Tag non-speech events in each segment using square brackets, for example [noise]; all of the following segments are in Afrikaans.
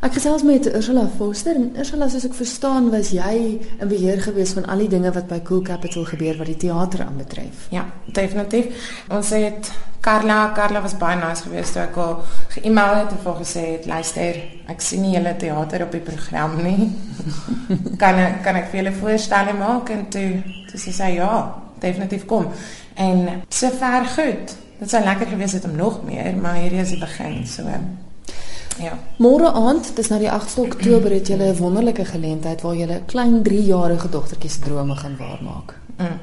Ek gesels met Ursula Foster en Ursula soos ek verstaan was jy in beheer gewees van al die dinge wat by Cool Capital gebeur wat die teater aanbetref. Ja, definitief. Ons het Carla, Carla was baie nice geweest toe ek al ge-email het en vir gesê het luister, ek sien nie julle teater op die program nie. [laughs] kan ek kan ek vir julle voorstelle maak en toe toe sê sy ja, definitief kom. En sover goed. Dit sou lekker gewees het om nog meer, maar hierdie is die begin, so Ja. Môre aand, dis nou die 8de Oktober het jy 'n wonderlike geleentheid waar jy 'n klein 3-jarige dogtertjie se drome gaan waarmaak. Mm.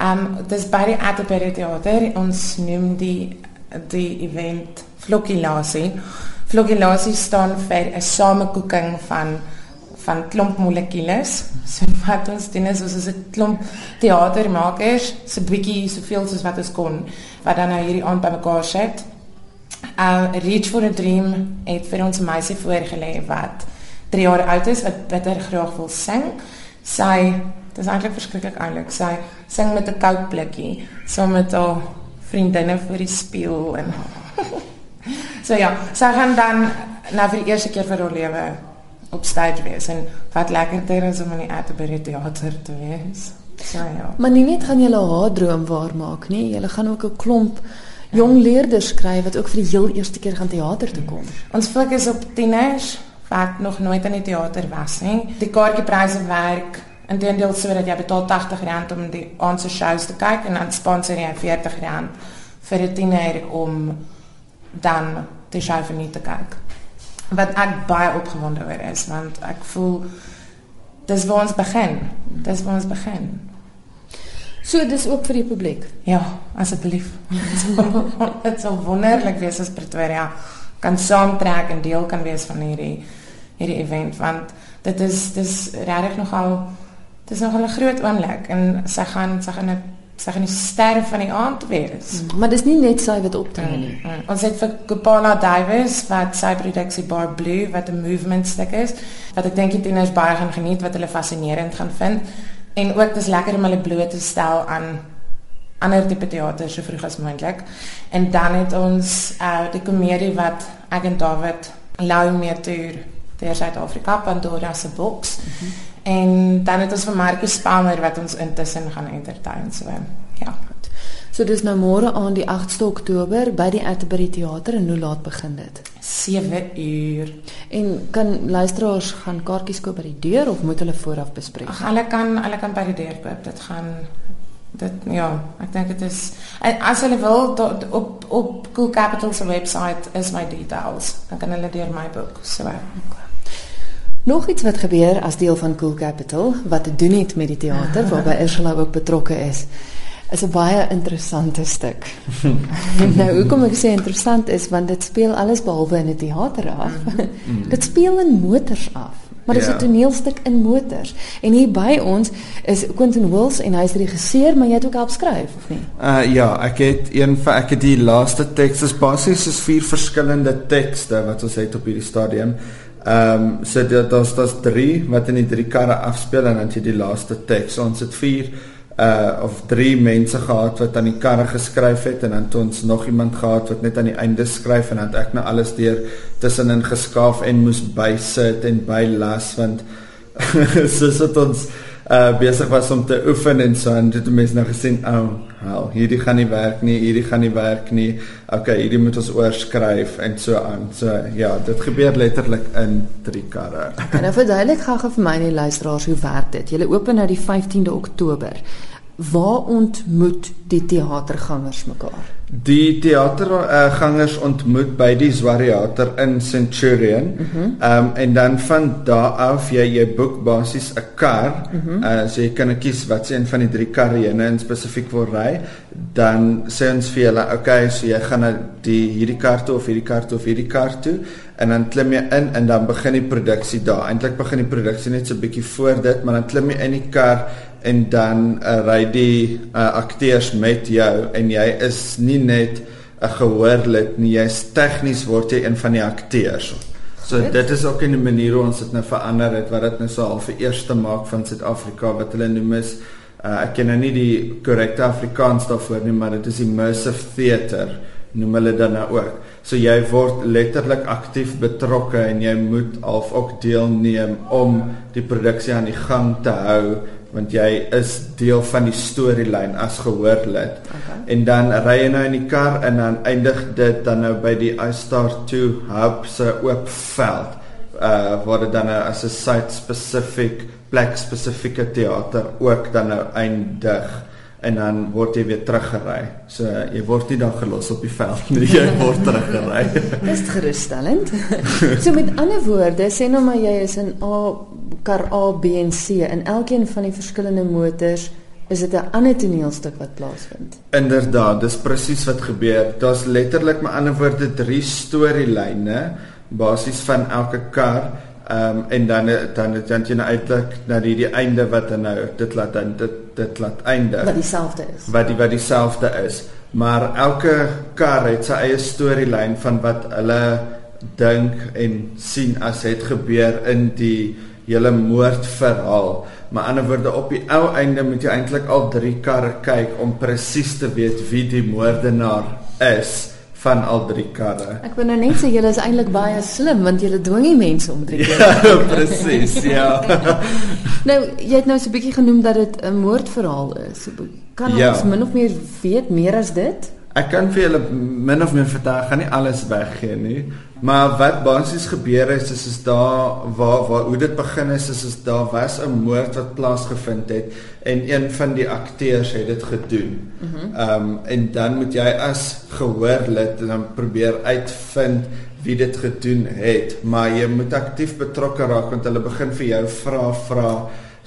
Um dis by die Atterbury Theater ons noem die die event Flokilasie. Flokilasie staan vir 'n samekoeking van van klomp molekules. So wat ons doen is ons is 'n klomp teatermakers, so bietjie soveel soos wat ons kon wat dan nou hierdie aand bymekaar sit uh Reach for a Dream het vir ons 'n meisie voorgelê wat 3 jaar oud is wat bitter graag wil sing. Sy dis eintlik verskriklik eintlik. Sy sing met 'n koud blikkie saam met haar vriendinne voor die spieël en [laughs] So ja, sy gaan dan nou vir die eerste keer vir haar lewe op stage wees en wat lekkerder is om in die Atterbury teater te wees. So ja. Maar nie net gaan jy haar droom waar maak nie, jy gaan ook 'n klomp jong leerders kry wat ook vir die heel eerste keer gaan teater toe kom. Ons fokus op tieners wat nog nooit in die teater was nie. Die kaartjiepryse werk intendeel sodat jy betaal R80 om die aandse shows te kyk en dan sponsor jy R40 vir 'n tiener om dan die show vir nie te kyk. Wat ek baie opgewonde oor is want ek voel dis waar ons begin. Dis waar ons begin. So dis ook vir die publiek. Ja, asseblief. [laughs] Dit sou wonderlik wees as Pretoria kan saamtrek en deel kan wees van hierdie hierdie event want dit is dis regtig nogal dis nogal 'n groot oomblik en sy gaan sy gaan sy gaan die ster van die aand wees. Mm, maar dis nie net sy wat optree nie. Mm, mm. Ons het vir Kopala Davies wat sy produksie Bar Blue wat 'n movement stuk is wat ek dink die tieners baie gaan geniet wat hulle fascinerend gaan vind en ook dis lekker om hulle bloot te stel aan ander tipe teater so vroeg as moontlik. En dan het ons uh die komedie wat ek en David Lau mee toer deur Suid-Afrika Pandora se boks. Mm -hmm. En dan het ons vir Marcus Spalmer wat ons intussen gaan entertain so. Ja. So dis nou môre aan die 8ste Oktober by die Atterbury Theater en hoe laat begin dit? 7 uur. En kan luisteraars gaan kaartjies koop by die deur of moet hulle vooraf bespreek? Ag, hulle kan hulle kan by die deur koop. Dit gaan dit ja, ek dink dit is as hulle wil tot, op op Cool Capital se webwerf is my details. Dan kan hulle deur my boek. So. Nog iets wat gebeur as deel van Cool Capital wat te doen het met die teater [laughs] waarby Ursula ook betrokke is is 'n baie interessante stuk. [laughs] nou hoekom ek sê interessant is want dit speel alles behalwe in 'n teater af. Mm. [laughs] dit speel in motors af. Maar dit is 'n ja. toneelstuk in motors. En hier by ons is Quentin Wills en hy's die regisseur, maar jy het ook help skryf of nie? Uh ja, ek het een vir ek het die laaste teks is basies is vier verskillende tekste wat ons het op hierdie stadium. Ehm um, so dit daar's daar's drie wat in die drie karre afspeel en dan het jy die laaste teks. Ons het vier uh of drie mense gehad wat aan die karre geskryf het en dan het ons nog iemand gehad wat net aan die einde skryf en dan het ek nou alles deur tussenin geskaaf en moes bysit en bylas want [laughs] soos dit ons uh besig was om te oefen en so en dit het mense nou gesien ou oh, hel hierdie gaan nie werk nie hierdie gaan nie werk nie. Okay hierdie moet ons oorskryf en so aan. So ja dit gebeur letterlik in drie karre. En nou verduidelik gou vir my en die luisteraars hoe werk dit. Julle open nou die 15de Oktober. Waar ontmoet die teatergangers mekaar? Die teatergangers uh, ontmoet by die Zwariater in Centurion. Ehm mm um, en dan van daar af jy jy boek basies 'n kar. Mm -hmm. uh, so jy kan kies wat se een van die drie karre jy in spesifiek wil ry. Dan sê ons vir julle, okay, so jy gaan na die hierdie kar toe of hierdie kar toe of hierdie kar toe en dan klim jy in en dan begin die produksie daar. Eintlik begin die produksie net so 'n bietjie voor dit, maar dan klim jy in die kar en dan uh, ry die uh, akteurs met jou en jy is nie net 'n gehoorlid nie jy's tegnies word jy een van die akteurs so Goed. dit is ook 'n manier hoe ons dit nou verander het wat dit nou so half die eerste maak van Suid-Afrika wat hulle noem is uh, ek ken nou nie die korrekte Afrikaans daarvoor nie maar dit is immersive theater noem hulle dan nou ook. So jy word letterlik aktief betrokke en jy moet half ook deelneem om die produksie aan die gang te hou want jy is deel van die storielyn as gehoorlid. Okay. En dan ry jy nou in die kar en dan eindig dit dan nou by die iStar 2 hub se oop veld. Uh waar dit dan nou as 'n site spesifiek plek spesifieke teater ook dan nou eindig en dan word jy weer teruggery. So jy word nie dan gelos op die veld nie, jy [laughs] word teruggery. Dis gerusstellend. [laughs] so met ander woorde, sê nou maar jy is in A kar A, B en C en elkeen van die verskillende motors is dit 'n ander toneelstuk wat plaasvind. Inderdaad, dis presies wat gebeur. Daar's letterlik met ander woorde drie storielyne basies van elke kar Ehm um, en dan dan dan jy nou uitlik na die die einde wat dan nou dit laat dan dit dit laat einde wat dieselfde is. Wat die wat dieselfde is. Maar elke kar het sy eie storielyn van wat hulle dink en sien as het gebeur in die hele moordverhaal. Maar ander woorde op die ou einde moet jy eintlik al drie karre kyk om presies te weet wie die moordenaar is van al drie karre. Ek wil nou net sê julle is eintlik baie slim want julle dwing die mense om drie keer. [laughs] Ja, presies, [laughs] ja. nou, jy het nou so 'n bietjie genoem dat dit 'n moordverhaal is. Kan ja. ons min of meer weet meer as dit? Ek kan vir julle min of meer vertel, gaan nie alles weggee nie, maar wat basies gebeur is is is daar waar waar hoe dit begin is is is daar was 'n moord wat plaasgevind het en een van die akteurs het dit gedoen. Ehm mm um, en dan moet jy as gehoor lid dan probeer uitvind wie dit gedoen het, maar jy moet aktief betrokke raak want hulle begin vir jou vra vra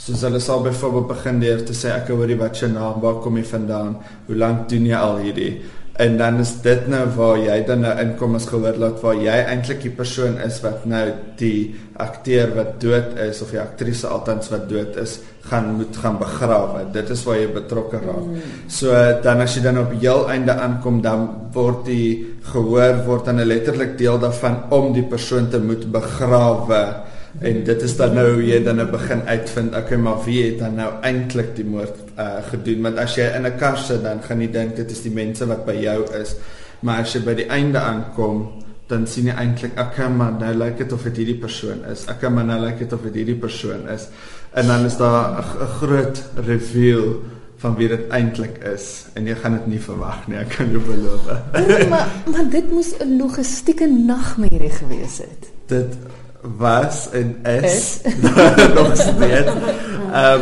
soos hulle sal byvoorbeeld begin deur te sê ek hoorie wat jou naam, waar kom jy vandaan, hoe lank doen jy al hierdie? En dan is dit nou waar jy dan nou inkom as gehoor laat waar jy eintlik die persoon is wat nou die akteur wat dood is of die aktrise altans wat dood is gaan moet gaan begrawe. Dit is waar jy betrokke raak. Mm. So dan as jy dan op heel einde aankom dan word die gehoor word dan letterlik deel daarvan om die persoon te moet begrawe. En dit is dan nou hoe jy dan nou begin uitvind, okay, maar wie het dan nou eintlik die moord uh gedoen? Want as jy in 'n kar sit, dan gaan jy dink dit is die mense wat by jou is. Maar as jy by die einde aankom, dan sien jy eintlik, okay, maar nou lyk dit of dit hierdie persoon is. Okay, maar nou lyk dit of dit hierdie persoon is. En dan is daar 'n groot reveal van wie dit eintlik is en jy gaan dit nie verwag nie, ek kan jou beloof. maar maar dit moes 'n logistieke nagmerrie gewees het. Dit was en is, is? [laughs] nog steeds. Ehm um,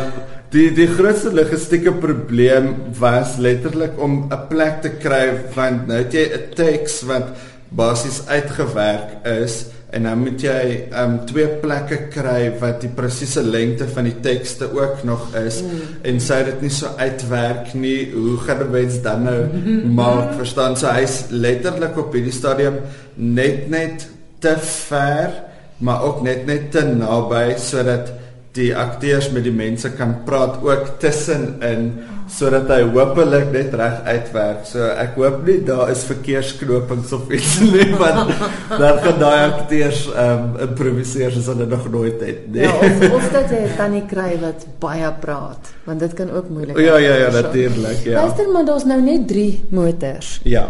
die die grootste logistieke probleem was letterlik om 'n plek te kry want nou het jy 'n teks wat basies uitgewerk is en dan moet jy um, twee plekke kry wat die presiese lengte van die tekste ook nog is mm. en sê dit nie so uitwerk nie hoe gaan die mens dan nou maak [laughs] verstaan so hy's letterlik op hierdie stadium net net te ver maar ook net net te naby sodat die akteurs met die mense kan praat ook tussenin sodat hy hopelik net reg uitwerk. So ek hoop nie daar is verkeersknopings of iets nie [laughs] want dan gaan daai akteurs ehm um, improviseer soos hulle nog nooit het nie. Ja, of, of dat jy tannie kry wat baie praat want dit kan ook moeilik wees. Ja ja ja, natuurlik, ja. Luister maar, daar's nou net 3 motors. Ja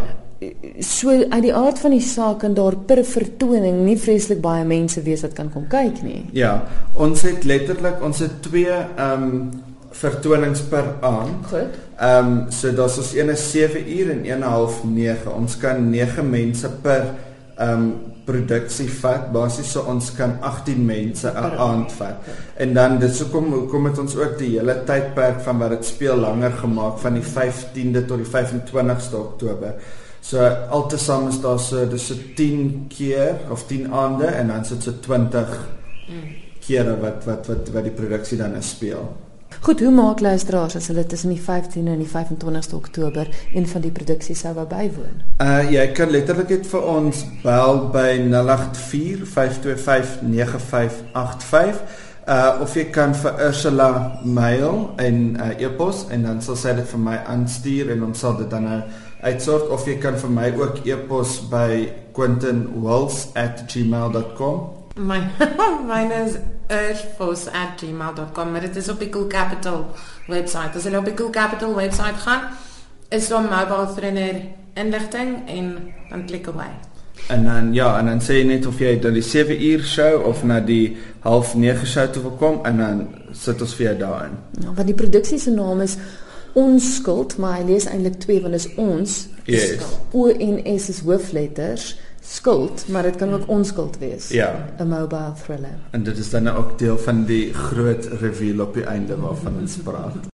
so uit die aard van die saak en daar per vertoning nie vreeslik baie mense wees wat kan kom kyk nie. Ja, ons het letterlik ons het twee ehm um, vertonings per aand. Goed. Ehm um, so daar's ons een is 7 uur en 1 half 9. Ons kan 9 mense per ehm um, produksie vat. Basies so ons kan 18 mense 'n aand vat. En dan dit sou kom kom met ons ook die hele tydperk van wat dit speel langer gemaak van die 15de tot die 25ste Oktober. So altesaam is daar so dis so 10 keer of 10 aande en dan sit so 20 mm. kere wat wat wat wat die produksie dan speel. Goed, hoe maak luisteraars as hulle tussen die 15 en die 25ste Oktober een van die produksies sou wou bywoon? Uh jy kan letterlik net vir ons bel by 084 525 9585 uh of jy kan vir Ursula mail en uh, e-pos en dan sal sy dit vir my aanstuur en ons sal dit dan nou uitsort of jy kan vir my ook e-pos by quentinwills@gmail.com. My [laughs] mine is urfos@gmail.com, maar dit is op die Cool Capital webwerf. As jy op die Cool Capital webwerf gaan, is daar mobile trainer inligting en dan klik away. En dan ja, en dan sê jy net of jy dan die 7 uur show of na die half 9 show toe wil kom en dan sit ons vir jou daarin. Ja, want die produksie se naam is Onskuld, maar hy lees eintlik twee want dit is ons. Yes. O en S is hoofletters. Skuld, maar dit kan ook onskuld wees. Ja. 'n Mobile thriller. En dit is dan ook deel van die groot reveal op die einde waarvan ons praat.